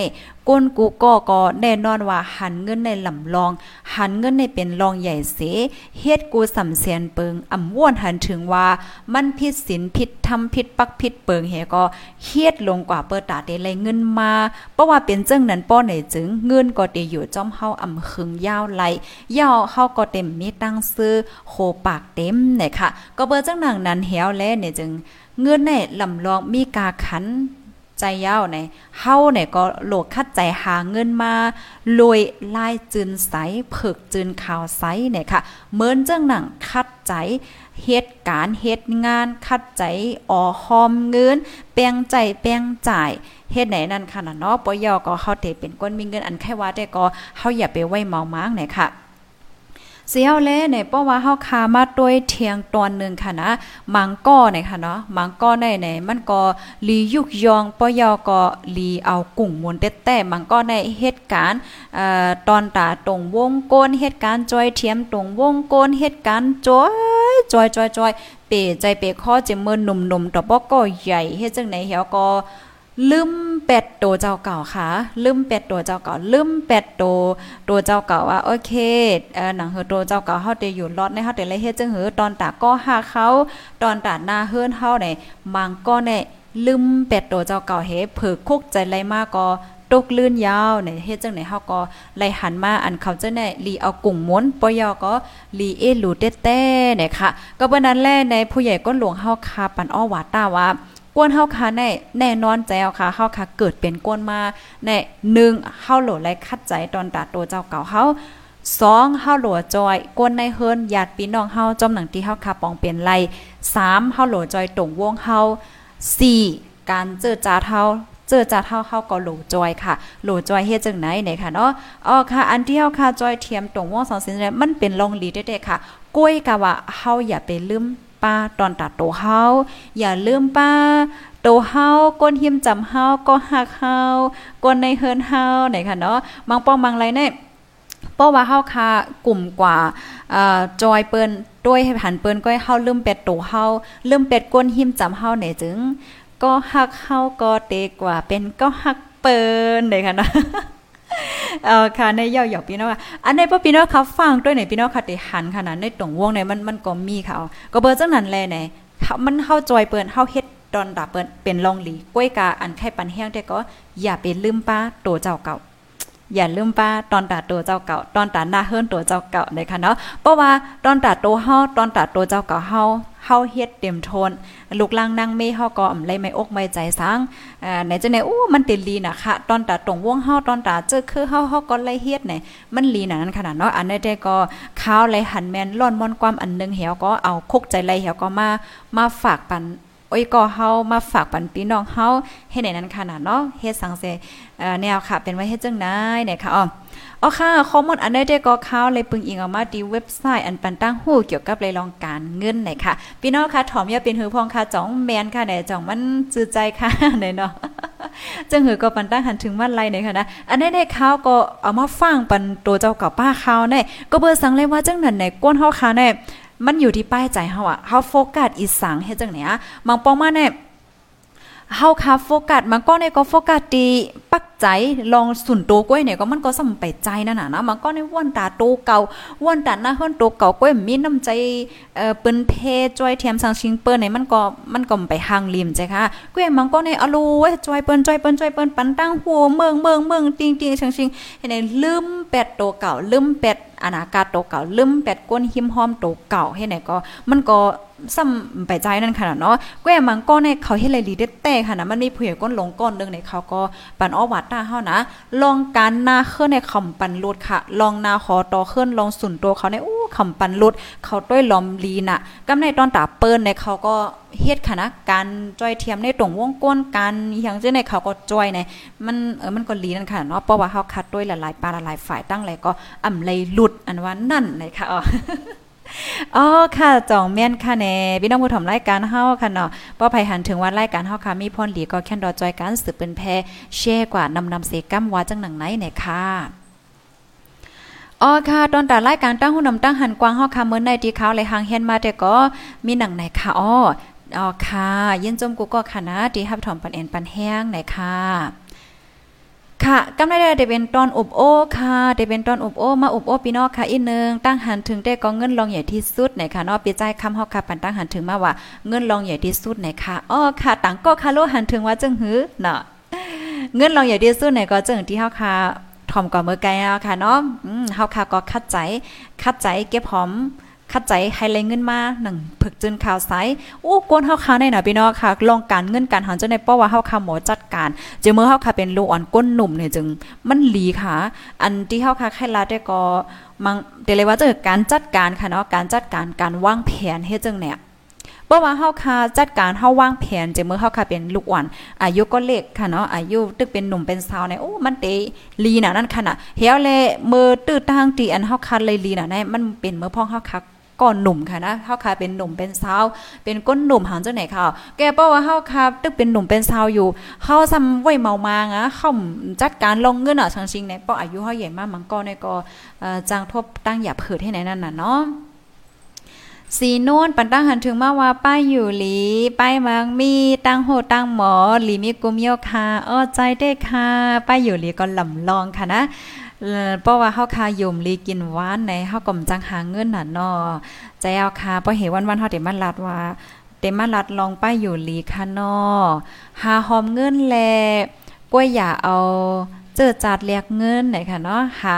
ก้นกูก็ก็แน่นอนว่าหันเงินในลำลอง หันเงินในเป็นรองใหญ่เสเฮ็ดกูสำเสียนเปิงอำว่วนหันถึงว่ามันผิดศีลผิดธรรมผิดปักผิดเปิงเฮก็เฮ็ดลงกว่าเปิดตาเตเลยเงินมาเพราะว่าเป็นจังนั้นป้อไหนจึงเงินก็ได้อยู่จ้อมเฮาอำขึงยาวไหลยาวเฮาก็เต็มมีตั้งซื้อโคปากเต็มเนี่ยค่ะ ก็เบอร์จังหนังนั้นเหี่ยวแลเนี่ยจึงเงินในลำลองมีกาขัน ใจยาวในเฮาเนี่ยก็โหลดคัดใจหาเงินมาลอยลายจืนใสเผิกจืนข่าวใสเนี่ยค่ะเหมือนจังหนังคัดใจเหตุการณ์เหตุงานคัดใจอ่อหอมเงินแปลงใจแปลงจ่ายเฮ็ดไหนนั่นค่ะเนาะปยอก็เฮาเตเป็นคนมีเงินอันแค่ว่าได้ก็เฮาอย่าไปไว้เมามางเนี่ยค่ะ เสียวแลเนี่ยเพราะว่าเฮาคามาด้วยเทียงตอนนึงค่ะนะมังก้อเนี่ยค่ะเนาะมังก้อในไหนมันก็ลียุกยองปยอก็ลีเอากุ้งมวนแต่แต่มังก้อในเหตุการณ์เอ่อตอนตาตรงวงโกนเหตุการณ์จอยเทียมตรงวงโกนเหตุการณ์จอยจอยจอยจอยเปใจเปข้อจะเมินหนุ่มๆตบ่ก็ใหญ่เฮ็ดจังไหนเหี่ยวก็ ลืมเป็ดตัวเจ้าเก่าค่ะ ลืมเป็ดตัวเจ้าเก่า ลืมเป็ดตัวตัวเจ้าเก่าว่าโอเคเออหนังเฮอตัวเจ้าเก่าเฮาได้อยู่รอดในเฮาได้เลยเฮ็ดจังหือตอนตาก็หาเขาตอนตาหน้าเฮือนเฮาได้มังก็เนี่ยลืมเป็ดตัวเจ้าเก่าเฮเผือคุกใจไรมากก็ตกลื่นยาวในเฮ็ดจังไหนเฮาก็ไล่หันมาอันเขาจะได้ลีเอากุ้งม้วนปยอก็ลีเอลูเต้เต้เนี่ยค่ะ ก็เบิ่นั้นแลในผู้ใหญ่ก็หลวงเฮาคาปันอ้อวาต้าว่า ก้นเฮาค่ะแน่แน่นอนใจเอาค่ะเฮาค่ะเกิดเป็นก้นมาแน่หนึ่งเฮาโหลไรคัดใจตอนตาตัวเจ้าเก่าเฮาสองเฮาโหลจอยก้นในเฮิรนญาติพี่น้องเฮาจอมหนังที่เฮาค่ะปองเป็นไรสามเฮาโหลจอยตรงวงเฮาสี่การเจอจาเฮาเจอจาเฮาเฮาก็โหลจอยค่ะโหลจอยเฮ็ดจังไหนไหนค่ะเนาะอ๋อค่ะ อันที่เฮาค่ะจอยเทียมตรงวงสองสินมันเป็นลองลีเด็ดๆค่ะ ก้วยกะว่าเฮาอย่าไปลืม ป้าตอนตัดโตเฮาอย่าลืมป้าโตเฮาก้นหิมจำเฮาก็หักเฮาก้นในเฮินเฮาไหนค่ะเนาะบางป้องบางไรเนี่ยเพราะว่าเฮาคากลุ่มกว่าอจอยเปิ้นด้วยให้หันเปิ้นก็ให้เฮาลืมเป็ดโตเฮาลืมเป็ดก้นหิมจำเฮาไหนจึง ก็หักเฮาก็เตกว่าเป็นก็หักเปิ้นเลยค่ะเนาะ เออค่ะในเย่อหยอกพี่น้องอันในพ่อพี่น้องเขาฟังด้วยในพี่น้องค่ะติหันขนาดในตรงวงในมันมันก็มีค่ะก็เบอร์จังนั้นแลไหนมันเข้าจอยเปิ้นเข้าเฮ็ดดอนดาเปิ้นเป็นลองหลีก้วยกาอันไข่ปันแห้งแต่ก็อย่าไปลืมป้าตัวเจ้าเก่าอย่าลืมป้าตอนตาตัวเจ้าเก่าตอนตาหน้าเฮิรนตัวเจ้าเก่าเลยค่ะเนาะเพราะว่าตอนตาตัวเฮาตอนตาตัวเจ้าเก่าเฮา เฮาเฮ็ดเต็มทนลูกล่างนางเมเฮาก็อำไลไม่อกไม่ใจสังอ่าไหนจะไหนอู้มันติลีน่ะค่ะตอนตาตรงวงเฮาตอนตาเจอคือเฮาเฮาก็ไลเฮ็ดไหนมันลีน่ะนั้นขนาดเนาะอันนี้ได้ก็ข้าวไลหันแม่นล่อนมอนความอันนึงเหี่ยวก็เอาคุกใจไลเหี่ยวก็มามาฝากปัน โอ้ยก็เฮามาฝากปันพี่น้องเฮาเฮ็ดในนั้นขนาดเนาะเฮ็ดสังเซ่แนวค่ะ เป็นไว้เฮ็ดจังได๋เนี่ยค่ะอ๋ออ๋อค่ะข้อมูลอันใดได้ก็เข่าเลยปึงอิงออกมาที่เว็บไซต์อันปันตั้งหู้เกี่ยวกับเลยลองการเงินไหนค่ะ พี่น้องค่ะถอมย่าเป็นหือพองค่ะจ่องแมนค่ะไหนจ่องมันจืดใจค่ะไหนเนาะจังหือก็ปันตั้งหันถึงวันไรไหนค่ะนะอันนี้ได้เข่าก็เอามาฟังปันตัวเจ้ากับป้าเข่าเนี่ยก็เบอร์สังเลยว่าจังนั้นไหนก้นเฮาค่ะเนี่ย มันอยู่ที่ป้ายใจเฮาอะเฮาโฟกัสอีสังเฮ็ดจังไหนอะบางปองมาเนี่ยเฮาคาโฟกัสมันก็ในก็โฟกัสดีปักใจลองสุนโตก้วยเนี่ยก็มันก็สำไปใจนั่นน่ะนะมันก็ในว่นตาโตเก่าว่นตาหน้าเฮิรนโตเก่าก้วยมีน้ำใจเอ่อเปิ้นเพจอยเทียมสังชิงเปิ้นเนี่ยมันก็มันก็ไปหางริมใจค่ะก้วยมันก็ในอลูเว้จอยเปิ้นจอยเปิ้นจอยเปิ้นปันตั้งหัวเมืองเมืองเมืองติงติงชังชิงเห็นลืมเป็ดโตเก่าลืมเป็ด อนาคาโตเก่าลืมเป็ดก้นหิมห้อมโตเก่าให้ไหนก็ มันก็ซ้ำไปใจนั่นค่ะเนาะแก้มังก้อนในเขาเฮ็ดไรดีเด็ดแต่ค่ะนะมันมีผู้ใหญ่ก้นลงก้อนนึงในเขาก็ปันอ้อวัดตาเฮานะ ลองการหน้าขึ้นในคำปันลุดค่ะ ลองนาขอต่อขึ้นลองสุนตัวเขาในอู้คำปันลุดเขาต้วยลอมลีน่ะกำในตอนตาเปิ้นในเขาก็เฮ็ดค่ะนะการจอยเทียมในตรงวงก้นการอย่างเช่นในเขาก็จอยในมันเออมันก็ลีนั่นค่ะเนาะเพราะว่าเฮาคัดด้วยหลายๆปาหลายฝ่ายตั้งหลยก็อ่ำเลยหลุดอันว่านั่นนะคะอ๋ออ๋อค่ะจ่องแม่นค่ะแน่พี่น้องผู้ถมรายการเฮาค่ะเนาะป้อภัยหันถึงว่ารายการเฮาค่ะมีพรหลีก็แค่นดอจอยการสืบเป็นแพแช่กว่านำนำเสกัมว่าจังหนังไหนเนี่ยค่ะอ๋อค่ะ ตอนแต่รายการตั้งหุ่นนำตั้งหันกวางเฮาค่ะเมื่อในที่เขาเลยหางเฮียนมาแต่ก็มีหนังไหนค่ะอ๋อ อ๋อค่ะยินจมกูก็ค่ะนะที่ฮับถอมปันเอ็นปันแห้งไหนค่ะค่ะกำได้ได้เป็นตอนอบโอ้ค่ะได้เป็นตอนอบโอ้มาอบโอ้พี่น้องค่ะอีกนึงตั้งหันถึงได้ก็เงินรองใหญ่ที่สุดไหนค่ะเนาะปีใจคำเฮาค่ะปันตั้งหันถึงมาว่าเงินรองใหญ่ที่สุดไหนค่ะอ้อค่ะต่างก็คาโลหันถึงว่าจังหือเนาะเงินรองใหญ่ที่สุดไหนก็จังที่เฮาค่ะถอมก่อเมื่อไกลค่ะเนาะอืมเฮาค่ะก็คัดใจคัดใจเก็บหอม คัดใจให้เลเงินมาหนึ่งผึกจึนข่าวไซโอ้กวนเฮาคาในหน่ะพี่น้องค่ะลองการเงินการหันจังในป้อว่าเฮาคาหมอจัดการจึงเมื่อเฮาคาเป็นลูกอ่อนก้นหนุ่มเนี่ยจึงมันหลีค่ะ อันที่เฮาคาไข่ลาได้ก็มังเดเลยว่าเจอการจัดการค่ะเนาะการจัดการการวางแผนเฮ็ดจังเนี่ยเพราะว่าเฮาคาจัดการเฮาวางแผนจะเมื่อเฮาคาเป็นลูกอ่อนอายุก็เล็กค่ะเนาะอายุตึกเป็นหนุ่มเป็นสาวในโอ้มันเตลีน่ะนั่นค่ะน่ะเฮียวเลยมือตื้อทางตีอันเฮาคาเลยลีน่ะในมันเป็นเมื่อพ่อเฮาคัก ก่อนหนุ่มค่ะนะเฮาคาเป็นหนุ่มเป็นสาวเป็นก้นหนุ่มหางจังไหนค่ะแกเป้าว่าเฮาคาตึกเป็นหนุ่มเป็นสาวอยู่เฮาซ้ำไว้เมามาอะเฮาจัดการลงเงินอะชังชิงในป้ออายุเฮาใหญ่มากมันก็ในก่อจางทบตั้งหยาเผิดให้ไหนนั่นน่ะเนาะสีนวนปันตั้งหันถึงมาว่าป้ายอยู่หลี ป้ายมังมีตั้งโหตั้งหมอหลีมีกุมโยค่ะอ้อใจได้ค่ะป้ายอยู่หลีก็ลำลองค่ะนะ เพราะว่าเฮาคายมลีกินหวานในเฮาก็จังหาเงินน่ะเนาะใจเอาค่ะเพราะเห็นวันๆเฮาได้มาลัดว่าเต็มาลัดลองไปอยู่ลีค่ะเนาะหาหอมเงินแลกล้วยอย่าเอาเจอจัดเรียกเงินไหนค่ะเนาะหา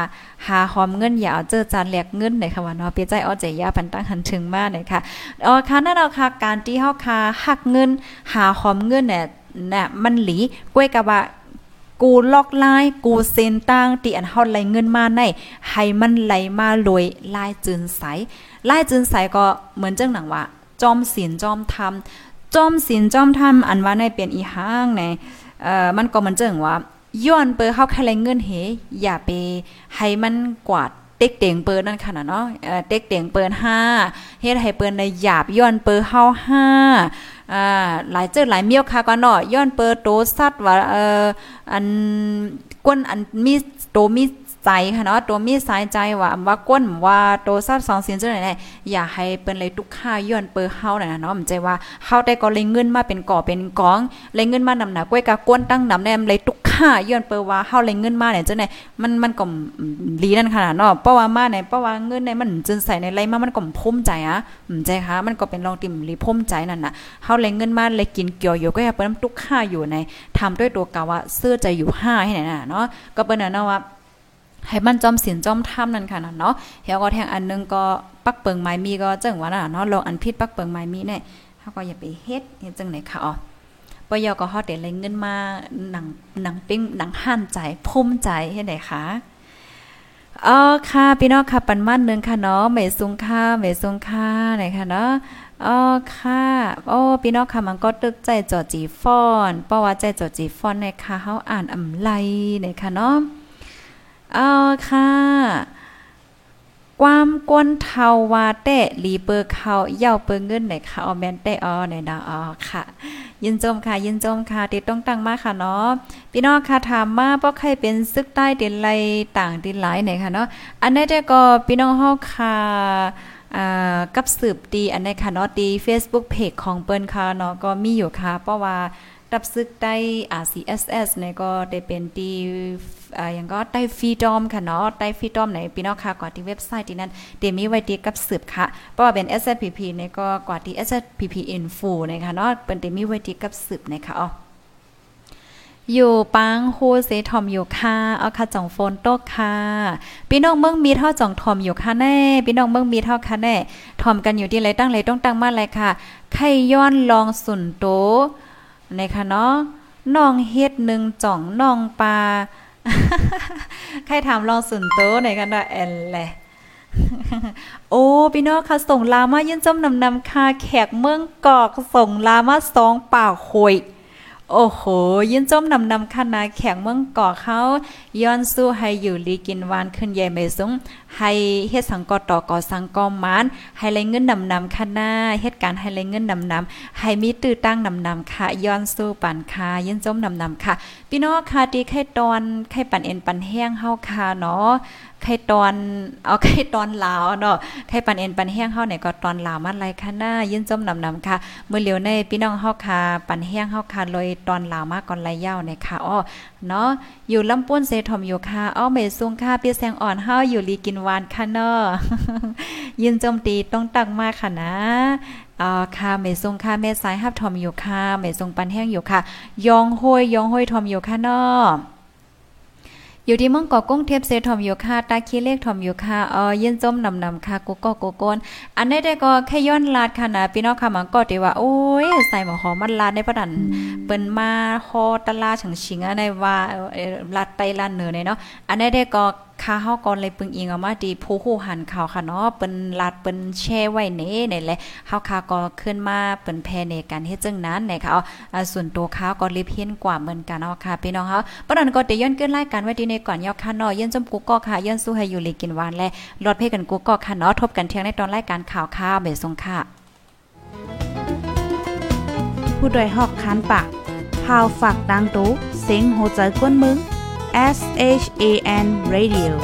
หาหอมเงินอย่าเอาเจอจัดเรียกเงินไหนค่ะว่าเนาะเปียใจเอาใจยาปันตั้งหันถึงมาไหนค่ะอ๋อค่ะนั่นเอาค่ะการที่เฮาคาหักเงิน หาหอมเงินเนี่ยน่ะมันหลีกล้วยกะว่า กูลอกลายกูเซนตั้งตีอันเฮาไหลเงินมาในให้มันไหลมาลอยลายจืนใสลายจืนใสก็เหมือนจังหนังว่า จอมศีลจอมธรรมจอมศีลจอมธรรมอันว่าในเป็นอีห้างในเอ่อมันก็เหมือนจังว่าย้อนเปิดเฮาแค่ไหลเงินเฮอย่าไปให้มันกวาดเต็กเตียงเปิดนั่นค่ะเนาะเต็กเตียงเปิด5เฮ็ดให้เปิ้นในหยาบย้อนเปิดเฮา5 อ่าหลายเจอหลายเมียวค่ะก็เนาะย้อนเปิดโตสัตว์ว่าเอ่ออันก้นอันมีโตมี ใจค่ะเนาะตัวมีสายใจว่าว่าก้นว่าโตซัดสองเสียนจังไหนอย่าให้เปิ้นเลยทุกค่าย้อนเปอเฮาน่ะเนาะมันใจว่าเฮาได้ก็เลยเงินมาเป็นก่อเป็นกองเลยเงินมานำหนักก้วยกะก้นตั้งนำแนมเลยทุกค่าย้อนเปอว่าเฮาเลยเงินมาเนี่ยจังไหนมันมันก็ลีนั่นขนาดเนาะเพราะว่ามาเนี่ยเพราะว่าเงินในมันจึงใส่ในไรมามันก็พุ่มใจอะอืมใจค่ะมันก็เป็นรองติ่มลีพุ่มใจนั่นน่ะเฮาเลยเงินมาเลยกินเกี่ยวอยู่ก็อย่าเปิ้นทุกค่าอยู่ในทำด้วยตัวกะว่าเสื้อใจอยู่5ให้ไหนน่ะเนาะก็เปิ้นน่ะเนาะว่า ให้มันจอมศีลจอมธรรมนั่นค่ะเนาะเฮียก็แทงอันนึงก็ปักเปิงไม้มีก็จังว่าน่ะเนาะลองอันพิษปักเปิงไม้มีเนี่ยเฮาก็อย่าไปเฮ็ดเฮ็ดจังไหนค่ะอ๋อปยอก็ฮอดได้เลยเงินมาหนังหนังปิ้งหนังห่านใจภูมิใจเฮ็ดได้ค่ะอ๋อค่ะพี่น้องค่ะปันมันนึงค่ะเนาะเมซุงค่ะเมซุงค่ะไหนค่ะเนาะอ๋อค่ะโอ้พี่น้องค่ะมันก็ตึกใจจอจีฟอนเพราะว่าใจจอจีฟอนในค่ะเฮาอ่านอำไลในค่ะเนาะ เอาค่ะความกวนเทาวาเตะลีเปอร์เขาเย่าเปิงเงินไหนค่ะออแมนเตออในดาออค่ะ ยินจมค่ะ ยินจมค่ะ ติดต้องตั้งมาค่ะเนาะพี่น้องค่ะถามมาเพราะใครเป็นซึกใต้ด่นไรต่างดินหลายไหนค่ะเนาะอันนี้แต่ก็พี่น้องเฮาค่ะกับสืบดีอันนี้ค่ะเนาะดี Facebook Page ของเปิ้นค่ะเนาะก็มีอยู่ค่ะเพราะว่ารับซึกได้ RCSS เนี่ยก็ได้เป็นตี อย่างก็ได้ฟรีดอมค่ะเนาะได้ฟรีดอมไหนพี่น้องค่ะกว่าที่เว็บไซต์ที่นั้นเดี๋ยวมีไว้ดีกับสืบค่ะเพราะว่าเป็น SPP เนี่ยก็กว่าที่ SPP Info นะคะเนาะเป็นเดี๋ยวมีไว้ดีกับสืบนะคะอ๋ออยู่ปังโฮเซทอมอยู่ค่ะเอาค่ะจ่องโฟนโตกค่ะพี่น้องเมืองมีเท่าจ่องทอมอยู่ค่ะแน่พี่น้องเมืองมีเท่าค่ะแน่ทอมกันอยู่ที่ไรตั้งไรต้องตั้งมาเลยค่ะไข่ย้อนลองสุนโตในค่ะเนาะน้องเฮ็ดหนึ่งจ่องน้องปลา ใครถามลองสุนโตในกันดะแอนแหละโอ้พี่น้องค่ะส่งลามายื่นจมนำนำค่ะแขกเมืองกอกส่งลามาสองป่าคอย โอ้โห ยินจมนำนำคณะแข่งเมืองก่อเขาย้อนสู้ให้อยู่ลีกินวานขึ้นใหญ่ไม่สูงให้เฮ็ดสังกอต่อก่อสังกอมานให้ไรเงินนำนำคณะเหตุการณ์ให้ไรเงินนำนำให้มีตื้อตั้งนำนำค่ะย้อนสู้ปั่นคายินจมนำนำค่ะ พี่น้องค่ะดีไข่ตอนไข่ปั่นเอ็นปั่นแห้งเฮาค่ะเนาะ ไข่ตอนเอาไข่ตอนลาวเนาะไข่ปันเอ็นปันแห้งเฮาเนี่ยก็ตอนลาวมันไรค่ะหน้ายินจมนำนำค่ะเมื้อเหลียวในพี่น้องเฮาค่ะปันแห้งเฮาค่ะเลยตอนลาวมาก่อนไรยาวเนี่ยค่ะอ้อเนาะอยู่ลำปุ้นเซทอมอยู่ค่ะอ้อเมซุงค่ะเปียแสงอ่อนเฮาอยู่ลีกินหวานค่ะเนาะยินจมตีต้องตักมากค่ะนะอ่าค่ะเมซุงค่ะแม่สายฮับทอมอยู่ค่ะเมซุงปันแห้งอยู่ค่ะ ยองห้วยยองห้วยทอมอยู่ค่ะเนาะ อยู่ที่เมืองกอกกุ้งเทพเซทอมอยู่ค่ะตาคีเลขทอมอยู่ค่ะเออเย็นจมนำนำค่ะกุกโกโกนอันนี้ได้ก็แค่ย้อนลาดค่ะนะพี่น้องค่ะมันก็ดีว่าโอ้ยใส่หมอหอมมันลาดในประดันเปิ้นมาฮอตะลาฉังชิงอันในว่าลาดไตลาดเหนือเนาะอันนี้ได้ก็ ค่าเฮาก่อนเลยปึงอิงออกมาดีผู้ฮู้หันข่าวค่ะเนาะเปิ้นลาดเปิ้นแช่ไว้เน่นี่แหละเฮาค่าก็ขึ้นมาเปิ้นแพในการเฮ็ดจังนั้นนะคะเอาส่วนตัวข้าวก็รีบเห็นกว่าเหมือนกันเนาะค่ะพี่น้องเฮาปะนั้นก็ได้ย้อนเกินรายการไว้ดีในก่อนยอค่ะเนาะยันจมกูก็ค่ะยันสู้ให้อยู่ลีกินหวานและรถเพ่กันกูก็ค่ะเนาะทบกันเที่ยงในตอนรายการข่าวข้าวเบสงค่ะผู้ดยหอกคันปากพาวฝากดังตู้เซ็งโหใจกวนมึง S H A N Radio